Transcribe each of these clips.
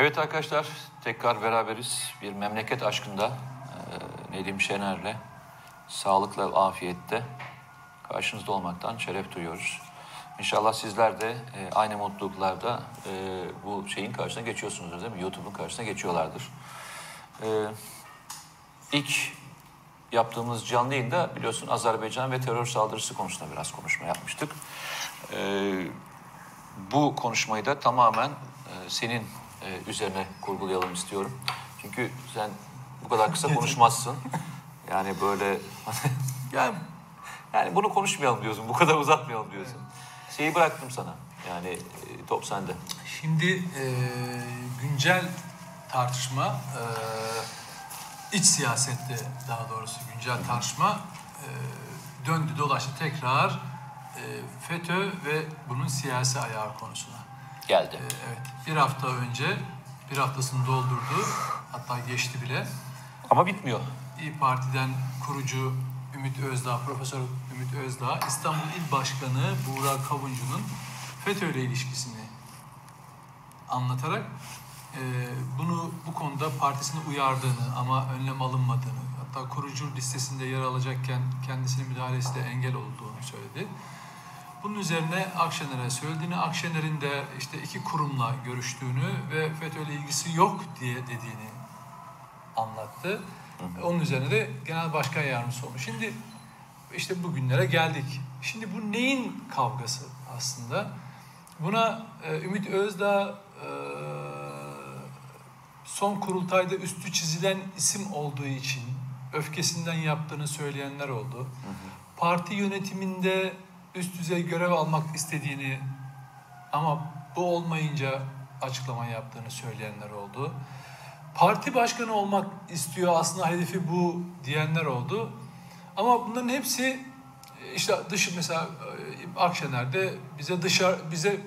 Evet arkadaşlar tekrar beraberiz. Bir memleket aşkında e, Nedim Şener'le sağlıkla afiyette karşınızda olmaktan şeref duyuyoruz. İnşallah sizler de e, aynı mutluluklarda e, bu şeyin karşısına geçiyorsunuz değil mi? YouTube'un karşısına geçiyorlardır. E, ilk yaptığımız canlı yayında biliyorsun Azerbaycan ve terör saldırısı konusunda biraz konuşma yapmıştık. E, bu konuşmayı da tamamen e, senin e, üzerine kurgulayalım istiyorum. Çünkü sen bu kadar kısa konuşmazsın. Yani böyle yani yani bunu konuşmayalım diyorsun. Bu kadar uzatmayalım diyorsun. Şeyi bıraktım sana. Yani e, top sende. Şimdi e, güncel tartışma, e, iç siyasette daha doğrusu güncel tartışma e, döndü dolaştı tekrar e, FETÖ ve bunun siyasi ayağı konusuna. Geldi. E, evet, bir hafta önce bir haftasını doldurdu, hatta geçti bile. Ama bitmiyor. İyi Parti'den kurucu Ümit Özdağ, Profesör Ümit Özdağ, İstanbul İl Başkanı Buğra Kavuncu'nun FETÖ ile ilişkisini anlatarak e, bunu bu konuda partisini uyardığını ama önlem alınmadığını, hatta kurucu listesinde yer alacakken kendisinin müdahalesi de engel olduğunu söyledi. Bunun üzerine Akşener'e söylediğini, Akşener'in de işte iki kurumla görüştüğünü ve FETÖ ile ilgisi yok diye dediğini anlattı. Onun üzerine de genel başkan yardımcısı olmuş. Şimdi işte bugünlere geldik. Şimdi bu neyin kavgası aslında? Buna e, Ümit Özdağ e, son kurultayda üstü çizilen isim olduğu için öfkesinden yaptığını söyleyenler oldu. Parti yönetiminde üst düzey görev almak istediğini ama bu olmayınca açıklama yaptığını söyleyenler oldu. Parti başkanı olmak istiyor aslında hedefi bu diyenler oldu. Ama bunların hepsi işte dış mesela e, Akşener'de bize dışarı bize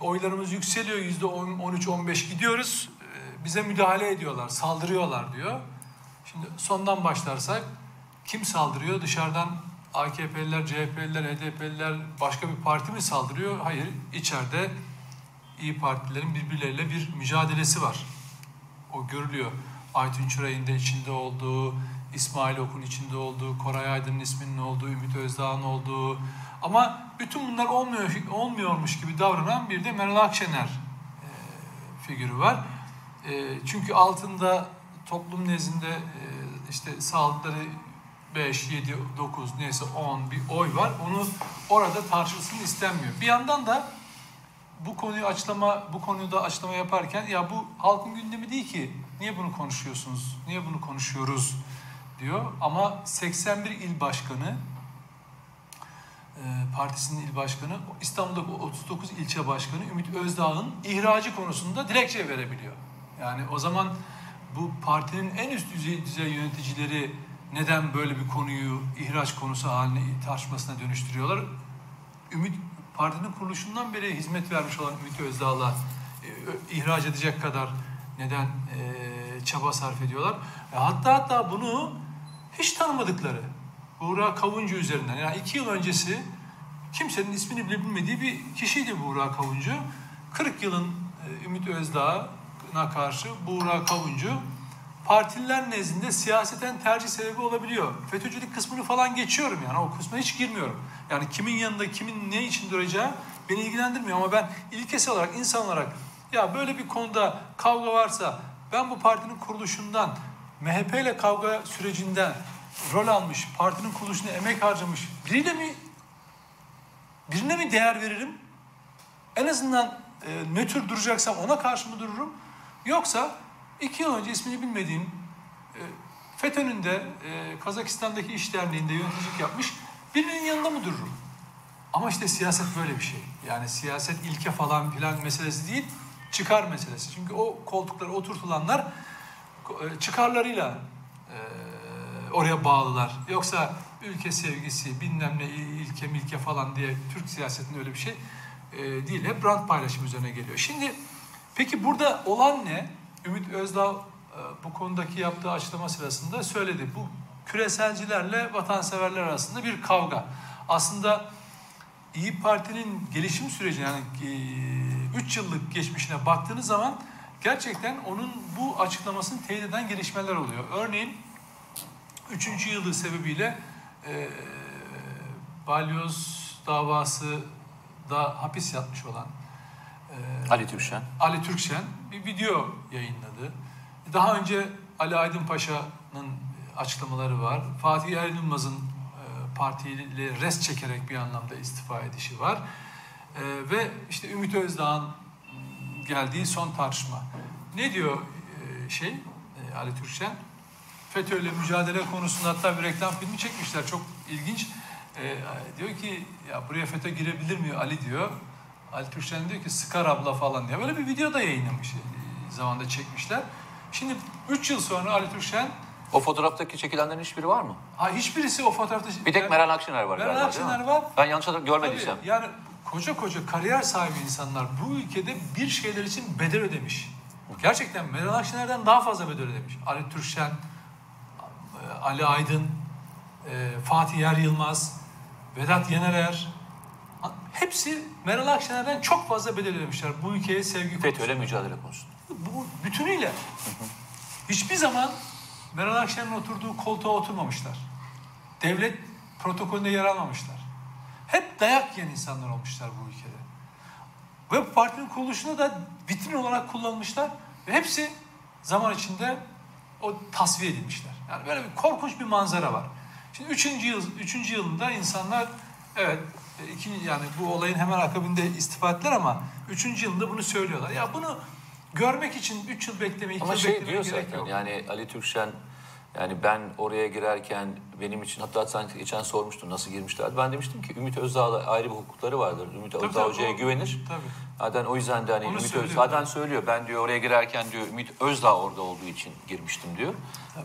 oylarımız yükseliyor yüzde 13-15 gidiyoruz e, bize müdahale ediyorlar saldırıyorlar diyor. Şimdi sondan başlarsak kim saldırıyor dışarıdan AKP'liler, CHP'liler, HDP'liler başka bir parti mi saldırıyor? Hayır içeride iyi partilerin birbirleriyle bir mücadelesi var. O görülüyor. Aytun Çıray'ın da içinde olduğu, İsmail Okun içinde olduğu, Koray Aydın'ın isminin olduğu, Ümit Özdağ'ın olduğu. Ama bütün bunlar olmuyor, olmuyormuş gibi davranan bir de Meral Akşener e, figürü var. E, çünkü altında toplum nezdinde e, işte sağlıkları 5, 7, 9 neyse 10 bir oy var. Onu orada tartışılsın istenmiyor. Bir yandan da bu konuyu açıklama bu konuda açıklama yaparken ya bu halkın gündemi değil ki. Niye bunu konuşuyorsunuz? Niye bunu konuşuyoruz? diyor. Ama 81 il başkanı e, partisinin il başkanı İstanbul'daki 39 ilçe başkanı Ümit Özdağ'ın ihracı konusunda dilekçe verebiliyor. Yani o zaman bu partinin en üst düzey, düzey yöneticileri neden böyle bir konuyu ihraç konusu haline tartışmasına dönüştürüyorlar? Ümit partinin kuruluşundan beri hizmet vermiş olan Ümit Özdağ'la e, ihraç edecek kadar neden e, çaba sarf ediyorlar? E, hatta hatta bunu hiç tanımadıkları Buğra Kavuncu üzerinden yani iki yıl öncesi kimsenin ismini bile bilmediği bir kişiydi Buğra Kavuncu. 40 yılın e, Ümit Özdağ'a karşı Buğra Kavuncu partililer nezdinde siyaseten tercih sebebi olabiliyor. FETÖ'cülük kısmını falan geçiyorum yani o kısmına hiç girmiyorum. Yani kimin yanında kimin ne için duracağı beni ilgilendirmiyor ama ben ilkesel olarak insan olarak ya böyle bir konuda kavga varsa ben bu partinin kuruluşundan MHP ile kavga sürecinden rol almış, partinin kuruluşuna emek harcamış biriyle mi birine mi değer veririm? En azından e, nötr duracaksam ona karşı mı dururum? Yoksa iki yıl önce ismini bilmediğim e, FETÖ'nün de e, Kazakistan'daki iş derneğinde yöneticilik yapmış birinin yanında mı dururum? Ama işte siyaset böyle bir şey. Yani siyaset ilke falan filan meselesi değil, çıkar meselesi. Çünkü o koltuklara oturtulanlar e, çıkarlarıyla e, oraya bağlılar. Yoksa ülke sevgisi, bilmem ne ilke milke falan diye Türk siyasetinde öyle bir şey değil. Hep rant paylaşım üzerine geliyor. Şimdi peki burada olan ne? Ümit Özdağ bu konudaki yaptığı açıklama sırasında söyledi. Bu küreselcilerle vatanseverler arasında bir kavga. Aslında İyi Parti'nin gelişim süreci yani 3 yıllık geçmişine baktığınız zaman gerçekten onun bu açıklamasını teyit eden gelişmeler oluyor. Örneğin 3. yılı sebebiyle e, balyoz davası da hapis yatmış olan e, Ali Türkşen. Ali Türkşen bir video yayınladı. Daha önce Ali Aydın Paşa'nın açıklamaları var. Fatih Yılmaz'ın e, partiyle res çekerek bir anlamda istifa edişi var. E, ve işte Ümit Özdağ'ın geldiği son tartışma. Ne diyor e, şey e, Ali Türkşen? FETÖ'yle mücadele konusunda hatta bir reklam filmi çekmişler. Çok ilginç. E, diyor ki ya buraya FETÖ girebilir mi Ali diyor. Ali Türkçen diyor ki sıkar abla falan diye. Böyle bir video da yayınlamış. e, Zamanda çekmişler. Şimdi 3 yıl sonra Ali Türkçen O fotoğraftaki çekilenlerin hiçbiri var mı? ha hiçbirisi o fotoğrafta... Bir tek Meral Akşener var Meral galiba? Akşener var. Ben yanlış hatırlam- Tabii, görmediysem. yani koca koca kariyer sahibi insanlar bu ülkede bir şeyler için bedel ödemiş. Gerçekten Meral Akşener'den daha fazla bedel ödemiş. Ali Türkçen, e, Ali Aydın, e, Fatih Yer Yılmaz, Vedat Yenerer. Hepsi Meral Akşener'den çok fazla bedel ödemişler bu ülkeye sevgi konusunda. FETÖ'yle mücadele konusunda. Bu bütünüyle. Hiçbir zaman Meral Akşener'in oturduğu koltuğa oturmamışlar. Devlet protokolünde yer almamışlar. Hep dayak yiyen insanlar olmuşlar bu ülkede. Ve partinin kuruluşunda da vitrin olarak kullanılmışlar. Ve hepsi zaman içinde o tasfiye edilmişler. Yani böyle bir korkunç bir manzara var. Şimdi üçüncü yıl, üçüncü yılında insanlar evet iki, yani bu olayın hemen akabinde istifa ettiler ama üçüncü yılında bunu söylüyorlar. Ya bunu görmek için üç yıl bekleme, iki Ama yıl şey bekleme gerek zaten yok. yani Ali Türkşen yani ben oraya girerken benim için hatta sen geçen sormuştun nasıl girmişler. Ben demiştim ki Ümit Özdağ'la ayrı bir hukukları vardır. Ümit Tabii, Özdağ tabii, hocaya o- güvenir. Tabii. Zaten o yüzden de hani Onu Ümit söylüyor. Özdağ zaten söylüyor. Ben diyor oraya girerken diyor Ümit Özdağ orada olduğu için girmiştim diyor.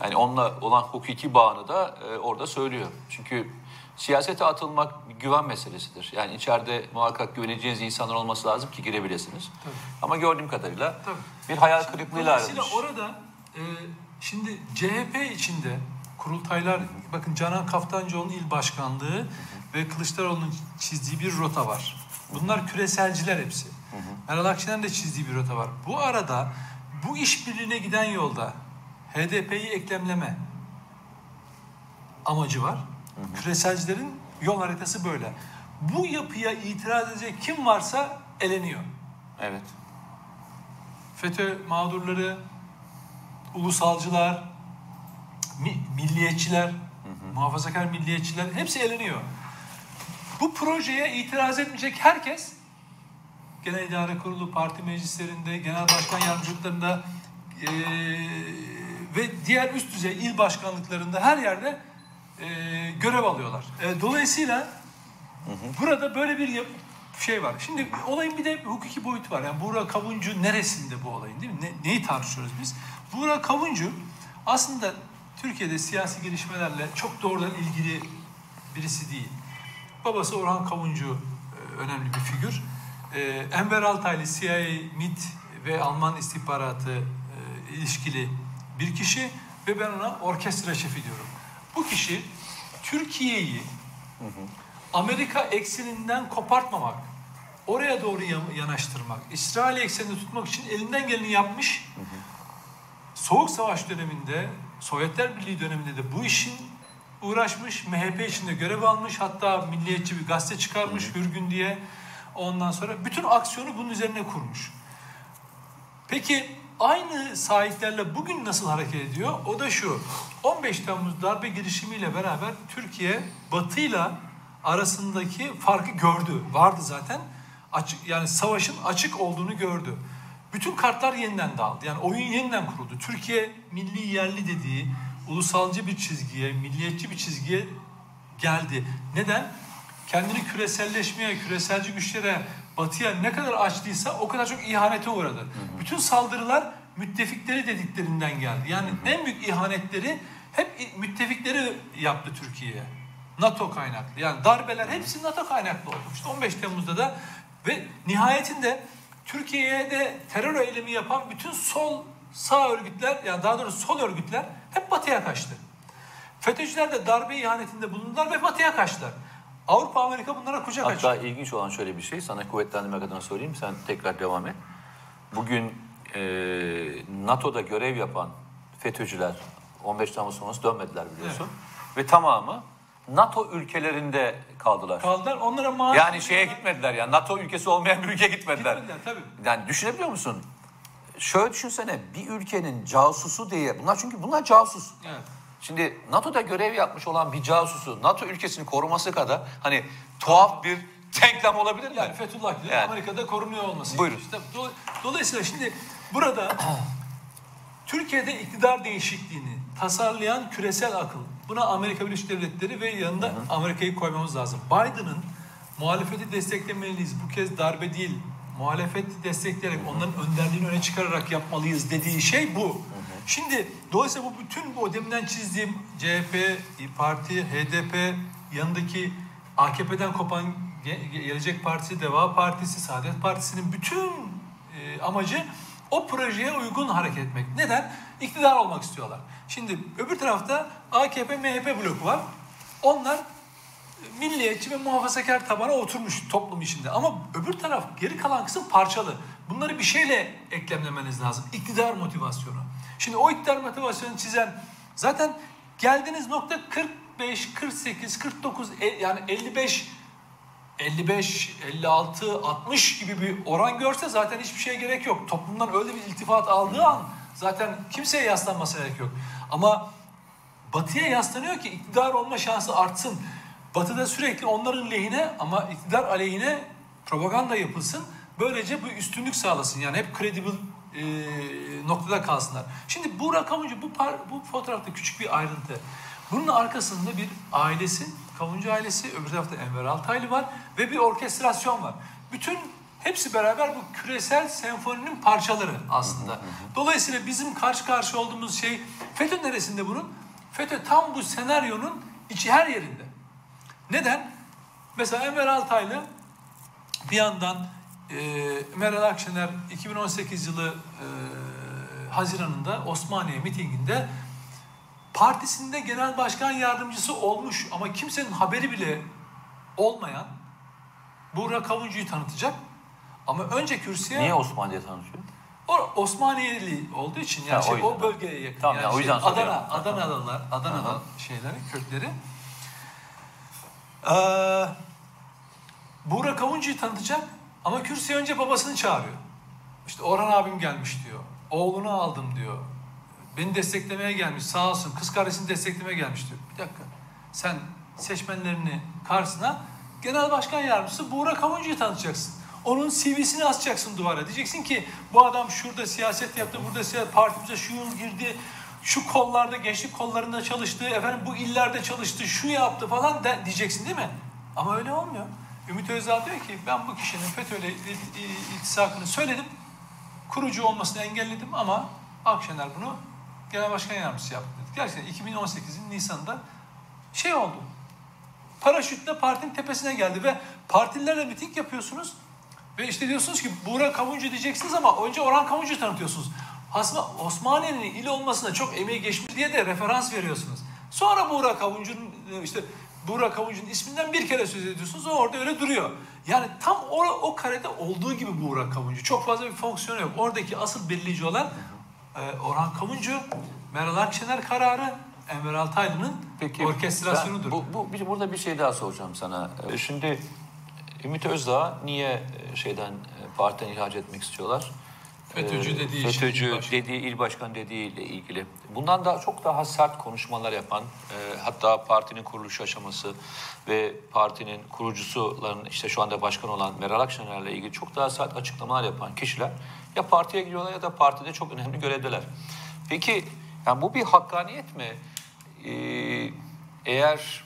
Yani onunla olan hukuki bağını da e, orada söylüyor. Çünkü siyasete atılmak güven meselesidir. Yani içeride muhakkak güveneceğiniz insanlar olması lazım ki girebilirsiniz. Tabii. Ama gördüğüm kadarıyla Tabii. bir hayal kırıklığıyla Dolayısıyla ayrılmış. orada e, şimdi CHP içinde kurultaylar bakın Canan Kaftancıoğlu'nun il başkanlığı ve Kılıçdaroğlu'nun çizdiği bir rota var. Bunlar küreselciler hepsi. Meral Akşener'in de çizdiği bir rota var. Bu arada bu işbirliğine giden yolda HDP'yi eklemleme amacı var. Küreselcilerin yol haritası böyle. Bu yapıya itiraz edecek kim varsa eleniyor. Evet. FETÖ mağdurları, ulusalcılar, mi- milliyetçiler, muhafazakar milliyetçiler hepsi eleniyor. Bu projeye itiraz etmeyecek herkes Genel İdare Kurulu, parti meclislerinde, genel başkan yardımcılıklarında eee, ve diğer üst düzey il başkanlıklarında her yerde eee, görev alıyorlar. E, dolayısıyla Burada böyle bir şey var. Şimdi olayın bir de hukuki boyutu var. Yani Buğra Kavuncu neresinde bu olayın değil mi? Ne- neyi tartışıyoruz biz? Buğra Kavuncu aslında Türkiye'de siyasi gelişmelerle çok doğrudan ilgili birisi değil. Babası Orhan Kavuncu e, önemli bir figür. E, Enver Altaylı CIA, MIT ve Alman istihbaratı e, ilişkili bir kişi ve ben ona orkestra şefi diyorum. Bu kişi Türkiye'yi Amerika ekseninden kopartmamak, oraya doğru yan- yanaştırmak, İsrail ekseninde tutmak için elinden geleni yapmış. Soğuk Savaş döneminde, Sovyetler Birliği döneminde de bu işin uğraşmış, MHP içinde görev almış, hatta milliyetçi bir gazete çıkarmış Hürgün diye. Ondan sonra bütün aksiyonu bunun üzerine kurmuş. Peki aynı sahiplerle bugün nasıl hareket ediyor? O da şu. 15 Temmuz darbe girişimiyle beraber Türkiye Batı'yla arasındaki farkı gördü. Vardı zaten. Açık, yani savaşın açık olduğunu gördü. Bütün kartlar yeniden dağıldı. Yani oyun yeniden kuruldu. Türkiye milli yerli dediği ulusalcı bir çizgiye, milliyetçi bir çizgiye geldi. Neden? Kendini küreselleşmeye, küreselci güçlere, batıya ne kadar açtıysa o kadar çok ihanete uğradı. Bütün saldırılar müttefikleri dediklerinden geldi. Yani en büyük ihanetleri hep müttefikleri yaptı Türkiye'ye. NATO kaynaklı. Yani darbeler hepsi NATO kaynaklı oldu. İşte 15 Temmuz'da da ve nihayetinde Türkiye'ye de terör eylemi yapan bütün sol sağ örgütler yani daha doğrusu sol örgütler hep batıya kaçtı. FETÖ'cüler de darbe ihanetinde bulundular ve batıya kaçtılar. Avrupa Amerika bunlara kucak Hatta açıyor. ilginç olan şöyle bir şey sana kuvvetlendirmek adına söyleyeyim sen tekrar devam et. Bugün e, NATO'da görev yapan FETÖ'cüler 15 Temmuz sonrası dönmediler biliyorsun. Ve tamamı NATO ülkelerinde kaldılar. Kaldılar onlara maaş... Yani şeye gitmediler ya NATO ülkesi olmayan bir ülkeye gitmediler. Gitmediler, tabii. Yani düşünebiliyor musun? Şöyle düşünsene bir ülkenin casusu diye bunlar çünkü bunlar casus. Evet. Şimdi NATO'da görev yapmış olan bir casusu NATO ülkesini koruması kadar hani tuhaf bir tenklem olabilir mi? Yani Fethullah Gülen Yani. Amerika'da korunuyor olması. Buyurun. İşte do- dolayısıyla şimdi burada Türkiye'de iktidar değişikliğini tasarlayan küresel akıl. Buna Amerika Birleşik Devletleri ve yanında Amerika'yı koymamız lazım. Biden'ın muhalefeti desteklemeliyiz. Bu kez darbe değil, muhalefeti destekleyerek onların önderliğini öne çıkararak yapmalıyız dediği şey bu. Şimdi dolayısıyla bu bütün bu deminden çizdiğim CHP, Parti, HDP, yanındaki AKP'den kopan Ge- Gelecek Partisi, Deva Partisi, Saadet Partisi'nin bütün e, amacı o projeye uygun hareket etmek. Neden? İktidar olmak istiyorlar. Şimdi öbür tarafta AKP, MHP bloku var. Onlar milliyetçi ve muhafazakar tabana oturmuş toplum içinde. Ama öbür taraf geri kalan kısım parçalı. Bunları bir şeyle eklemlemeniz lazım. İktidar motivasyonu. Şimdi o iktidar motivasyonu çizen zaten geldiğiniz nokta 45, 48, 49 e- yani 55 55, 56, 60 gibi bir oran görse zaten hiçbir şeye gerek yok. Toplumdan öyle bir iltifat aldığı an zaten kimseye yaslanması gerek yok. Ama Batı'ya yaslanıyor ki iktidar olma şansı artsın. Batı'da sürekli onların lehine ama iktidar aleyhine propaganda yapılsın. Böylece bu üstünlük sağlasın. Yani hep credible e, noktada kalsınlar. Şimdi bu rakamcı bu, par, bu fotoğrafta küçük bir ayrıntı. Bunun arkasında bir ailesi, Kavuncu ailesi, öbür tarafta Enver Altaylı var ve bir orkestrasyon var. Bütün hepsi beraber bu küresel senfoninin parçaları aslında. Dolayısıyla bizim karşı karşı olduğumuz şey FETÖ neresinde bunun? FETÖ tam bu senaryonun içi her yerinde. Neden? Mesela Enver Altaylı bir yandan e, Meral Akşener 2018 yılı e, Haziran'ında Osmaniye mitinginde partisinde genel başkan yardımcısı olmuş ama kimsenin haberi bile olmayan Buğra Kavuncu'yu tanıtacak. Ama önce kürsüye Niye Osmanlı'ya tanışıyor? o Osmaniyeli olduğu için yani Ha, o şey, o, yüzden. bölgeye yakın. Tamam, yani ya, o şey, yüzden soruyorum. Adana, Adanalılar, Adana'da şeyleri, Kürtleri. Ee, Buğra Kavuncu'yu tanıtacak ama kürsüye önce babasını çağırıyor. İşte Orhan abim gelmiş diyor. Oğlunu aldım diyor. Beni desteklemeye gelmiş sağ olsun. Kız kardeşini desteklemeye gelmiş diyor. Bir dakika. Sen seçmenlerini karşısına genel başkan yardımcısı Buğra Kavuncu'yu tanıtacaksın. Onun CV'sini asacaksın duvara. Diyeceksin ki bu adam şurada siyaset yaptı, burada siyaset, partimize şu yıl girdi, şu kollarda, gençlik kollarında çalıştı, efendim bu illerde çalıştı, şu yaptı falan de, diyeceksin değil mi? Ama öyle olmuyor. Ümit Özdağ diyor ki ben bu kişinin FETÖ'yle il- il- iltisakını söyledim, kurucu olmasını engelledim ama Akşener bunu genel başkan yardımcısı yaptı dedi. Gerçekten 2018'in Nisan'da şey oldu. Paraşütle partinin tepesine geldi ve partililerle miting yapıyorsunuz. Ve işte diyorsunuz ki Buğra Kavuncu diyeceksiniz ama önce Orhan Kavuncu tanıtıyorsunuz. Aslında Osmaniye'nin il olmasına çok emeği geçmiş diye de referans veriyorsunuz. Sonra Buğra Kavuncu'nun işte Buğra Kavuncu'nun isminden bir kere söz ediyorsunuz. O orada öyle duruyor. Yani tam o, o karede olduğu gibi Buğra Kavuncu. Çok fazla bir fonksiyonu yok. Oradaki asıl belirleyici olan e, Orhan Kavuncu, Meral Akşener kararı, Enver Altaylı'nın orkestrasyonudur. ben bu, bu, bir- burada bir şey daha soracağım sana. Ee, Şimdi Ümit Özdağ niye e, şeyden e, partiden ihraç etmek istiyorlar? FETÖ'cü dediği FETÖ'cü il başkanı. dediği il başkan dediği ile ilgili. Bundan daha çok daha sert konuşmalar yapan, e, hatta partinin kuruluş aşaması ve partinin kurucusuların işte şu anda başkan olan Meral Akşener'le ilgili çok daha sert açıklamalar yapan kişiler ya partiye giriyorlar ya da partide çok önemli görevdeler. Peki yani bu bir hakkaniyet mi? Ee, eğer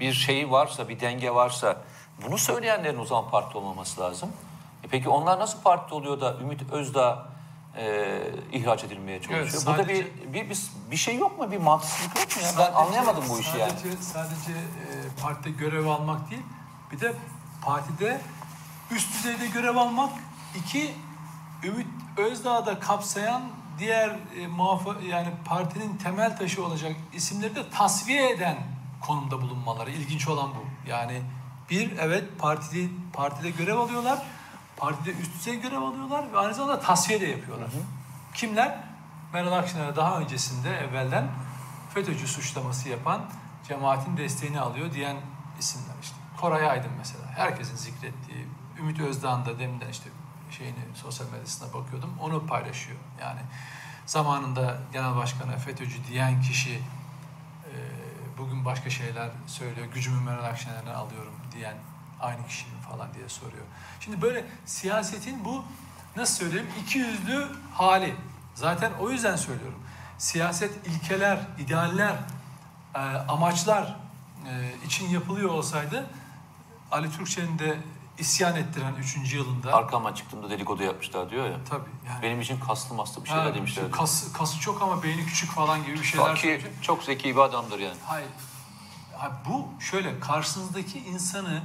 bir şeyi varsa, bir denge varsa bunu söyleyenlerin o zaman parti olmaması lazım. E peki onlar nasıl parti oluyor da Ümit Özdağ e, ihraç edilmeye çalışıyor? Evet, Burada sadece- bir, bir, bir bir şey yok mu? Bir mantıksızlık yok mu ya? Ben anlayamadım bu işi yani. sadece, Sadece e, partide görev almak değil, bir de partide üst düzeyde görev almak. iki Ümit Özdağ'da kapsayan diğer e, muhafa, yani partinin temel taşı olacak isimleri de tasfiye eden konumda bulunmaları. ilginç olan bu. Yani bir evet partide partide görev alıyorlar. Partide üst düzey görev alıyorlar ve aynı zamanda tasfiye de yapıyorlar. Kimler? Meral Akşener'e daha öncesinde evvelden FETÖ'cü suçlaması yapan cemaatin desteğini alıyor diyen isimler işte. Koray Aydın mesela. Herkesin zikrettiği. Ümit Özdağ'ın da deminden işte şeyini sosyal medyasına bakıyordum. Onu paylaşıyor. Yani zamanında genel başkana FETÖ'cü diyen kişi e, bugün başka şeyler söylüyor. Gücümü Meral Akşener'den alıyorum diyen aynı kişi mi falan diye soruyor. Şimdi böyle siyasetin bu nasıl söyleyeyim iki yüzlü hali. Zaten o yüzden söylüyorum. Siyaset ilkeler, idealler, e, amaçlar e, için yapılıyor olsaydı Ali Türkçe'nin de isyan ettiren 3. yılında Arkama çıktığımda dedikodu yapmışlar diyor ya. tabii yani Benim için kaslı maslı bir şeyler Ha, demişler. Kası, kası çok ama beyni küçük falan gibi bir şeyler Ki söyleyecek. çok zeki bir adamdır yani. Hayır. Ha, bu şöyle karşınızdaki insanı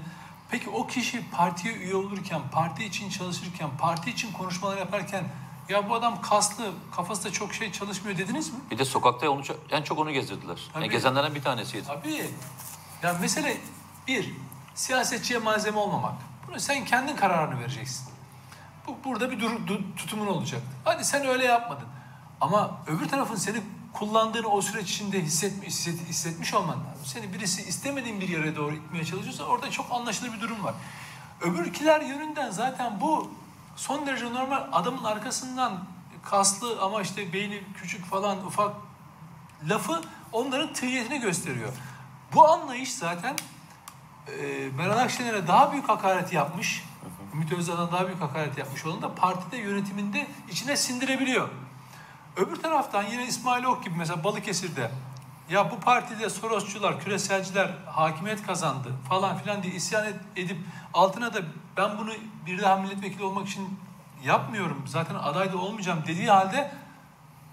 peki o kişi partiye üye olurken, parti için çalışırken, parti için konuşmalar yaparken ya bu adam kaslı, kafasında çok şey çalışmıyor dediniz mi? Bir de sokakta onu en çok onu gezdirdiler. Tabii. Yani gezenlerden bir tanesiydi. Tabii. Ya mesele bir, siyasetçiye malzeme olmamak. Bunu sen kendin kararını vereceksin. Bu, burada bir dur, du- tutumun olacak. Hadi sen öyle yapmadın. Ama öbür tarafın seni kullandığını o süreç içinde hissetmiş, hisset, hissetmiş olman lazım. Seni birisi istemediğin bir yere doğru itmeye çalışıyorsa orada çok anlaşılır bir durum var. Öbürkiler yönünden zaten bu son derece normal adamın arkasından kaslı ama işte beyni küçük falan ufak lafı onların tıyyetini gösteriyor. Bu anlayış zaten e, Meral Akşener'e daha büyük hakaret yapmış. Ümit Özdağ'dan daha büyük hakaret yapmış olan da partide yönetiminde içine sindirebiliyor. Öbür taraftan yine İsmail Ok gibi mesela Balıkesir'de ya bu partide Sorosçular, küreselciler hakimiyet kazandı falan filan diye isyan ed- edip altına da ben bunu bir daha milletvekili olmak için yapmıyorum zaten aday da olmayacağım dediği halde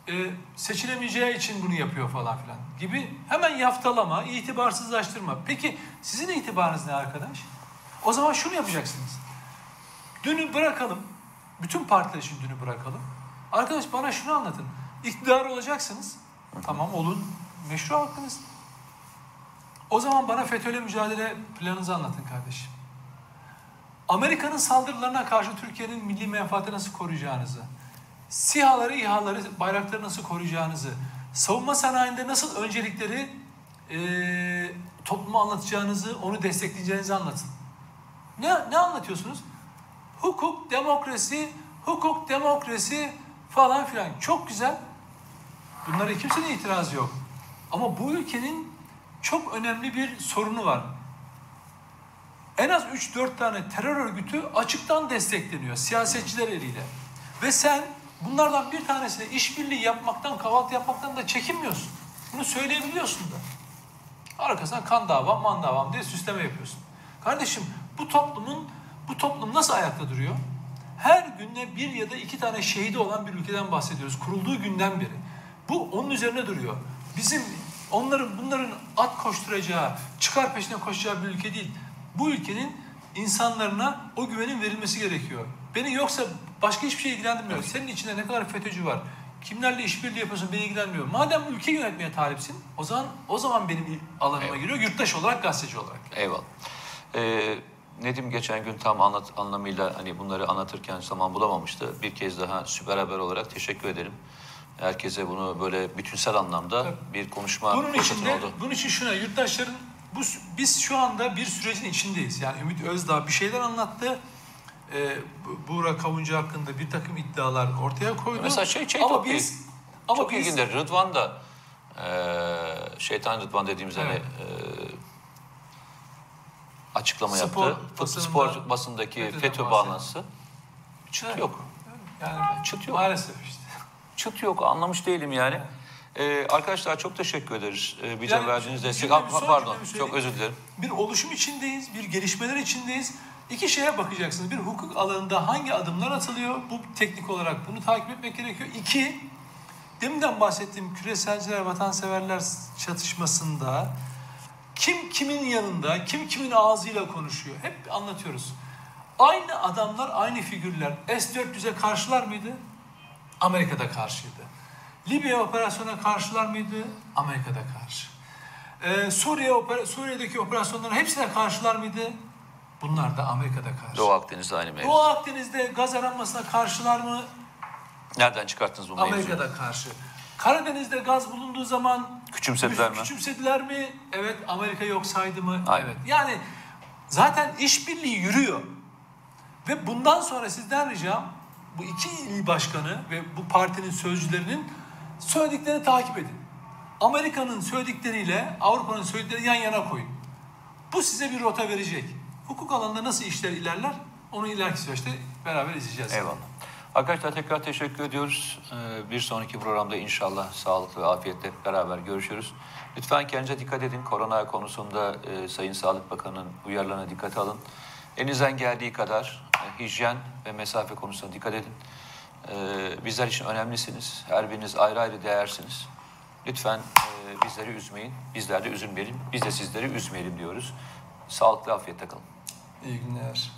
e, seçilemeyeceği için bunu yapıyor falan filan gibi hemen yaftalama, itibarsızlaştırma. Peki sizin itibarınız ne arkadaş? O zaman şunu yapacaksınız. Dünü bırakalım. Bütün partiler için dünü bırakalım. Arkadaş bana şunu anlatın. İktidar olacaksınız. Tamam olun. Meşru hakkınız. O zaman bana FETÖ'yle mücadele planınızı anlatın kardeşim. Amerika'nın saldırılarına karşı Türkiye'nin milli menfaati nasıl koruyacağınızı, SİHA'ları, İHA'ları, bayrakları nasıl koruyacağınızı, savunma sanayinde nasıl öncelikleri eee topluma anlatacağınızı, onu destekleyeceğinizi anlatın. Ne, ne anlatıyorsunuz? Hukuk, demokrasi, hukuk, demokrasi falan filan. Çok güzel. Bunlara kimsenin itirazı yok. Ama bu ülkenin çok önemli bir sorunu var. En az 3-4 tane terör örgütü açıktan destekleniyor siyasetçiler eliyle. Ve sen bunlardan bir tanesine işbirliği yapmaktan, kahvaltı yapmaktan da çekinmiyorsun. Bunu söyleyebiliyorsun da. Arkasından kan davam, man davam diye süsleme yapıyorsun. Kardeşim bu toplumun, bu toplum nasıl ayakta duruyor? Her günde bir ya da iki tane şehidi olan bir ülkeden bahsediyoruz. Kurulduğu günden beri. Bu onun üzerine duruyor. Bizim onların bunların at koşturacağı, çıkar peşine koşacağı bir ülke değil. Bu ülkenin insanlarına o güvenin verilmesi gerekiyor. Beni yoksa başka hiçbir şey ilgilendirmiyor. Senin içinde ne kadar FETÖ'cü var? Kimlerle işbirliği yapıyorsun beni ilgilenmiyor. Madem ülke yönetmeye talipsin o zaman o zaman benim alanıma Evet. giriyor yurttaş olarak gazeteci olarak. Eyvallah. Ee, Nedim geçen gün tam anlat, anlamıyla hani bunları anlatırken zaman bulamamıştı. Bir kez daha süper haber olarak teşekkür ederim. Herkese bunu böyle bütünsel anlamda Tabii. bir konuşma Bunun için de, oldu. bunun için şuna yurttaşların bu biz şu anda bir sürecin içindeyiz. Yani Ümit Özdağ bir şeyler anlattı. Ee, Bu- Buğra Kavuncu hakkında bir takım iddialar ortaya koydu. Mesela şey- şey ama biz ama Çok biz ilginçtir. Rıdvan da eee şeytan Rıdvan dediğimiz hani Evet. Açıklama Spor yaptı. Basınında spor basındaki FETÖ bağlantısı. Çıt Evet. yok. yani Çıt yok. maalesef işte. Çıt yok. Anlamış değilim yani. Eee, arkadaşlar çok teşekkür ederiz. Eee, bize Yani verdiğiniz destek. Ha, son pardon. Çok özür dilerim. Bir oluşum içindeyiz, bir gelişmeler içindeyiz. İki şeye bakacaksınız. Bir hukuk alanında hangi adımlar atılıyor? Bu teknik olarak bunu takip etmek gerekiyor. İki, deminden bahsettiğim küreselciler, vatanseverler çatışmasında kim kimin yanında, kim kimin ağzıyla konuşuyor? Hep anlatıyoruz. Aynı adamlar, aynı figürler S-400'e karşılar mıydı? Amerika'da karşıydı. Libya operasyona karşılar mıydı? Amerika'da karşı. Ee, Suriye opera- Suriye'deki operasyonların hepsine karşılar mıydı? Bunlar da Amerika'da karşı. Doğu Akdeniz'de aynı mevzu. Doğu Akdeniz'de gaz aranmasına karşılar mı? Nereden çıkarttınız bu mevzuyu? Amerika'da karşı. Karadeniz'de gaz bulunduğu zaman Küçümsediler mi? Küçümsediler mi? Evet. Amerika yok saydı mı? Aynen. Evet. Yani zaten işbirliği yürüyor. Ve bundan sonra sizden ricam bu iki il başkanı ve bu partinin sözcülerinin söylediklerini takip edin. Amerika'nın söyledikleriyle Avrupa'nın söylediklerini yan yana koyun. Bu size bir rota verecek. Hukuk alanında nasıl işler ilerler onu ileriki süreçte beraber izleyeceğiz. Eyvallah. Arkadaşlar tekrar teşekkür ediyoruz. Ee, Bir sonraki programda inşallah sağlıklı ve afiyetle beraber görüşürüz. Lütfen kendinize dikkat edin. Korona konusunda e, Sayın Sağlık Bakanı'nın uyarılarına dikkat alın. Elinizden geldiği kadar e, hijyen ve mesafe konusunda dikkat edin. Ee, Bizler için önemlisiniz. Her biriniz ayrı ayrı değersiniz. Lütfen e, bizleri üzmeyin. Bizler de üzülmeyelim. Biz de sizleri üzmeyelim diyoruz. Sağlıklı afiyetle kalın. İyi günler.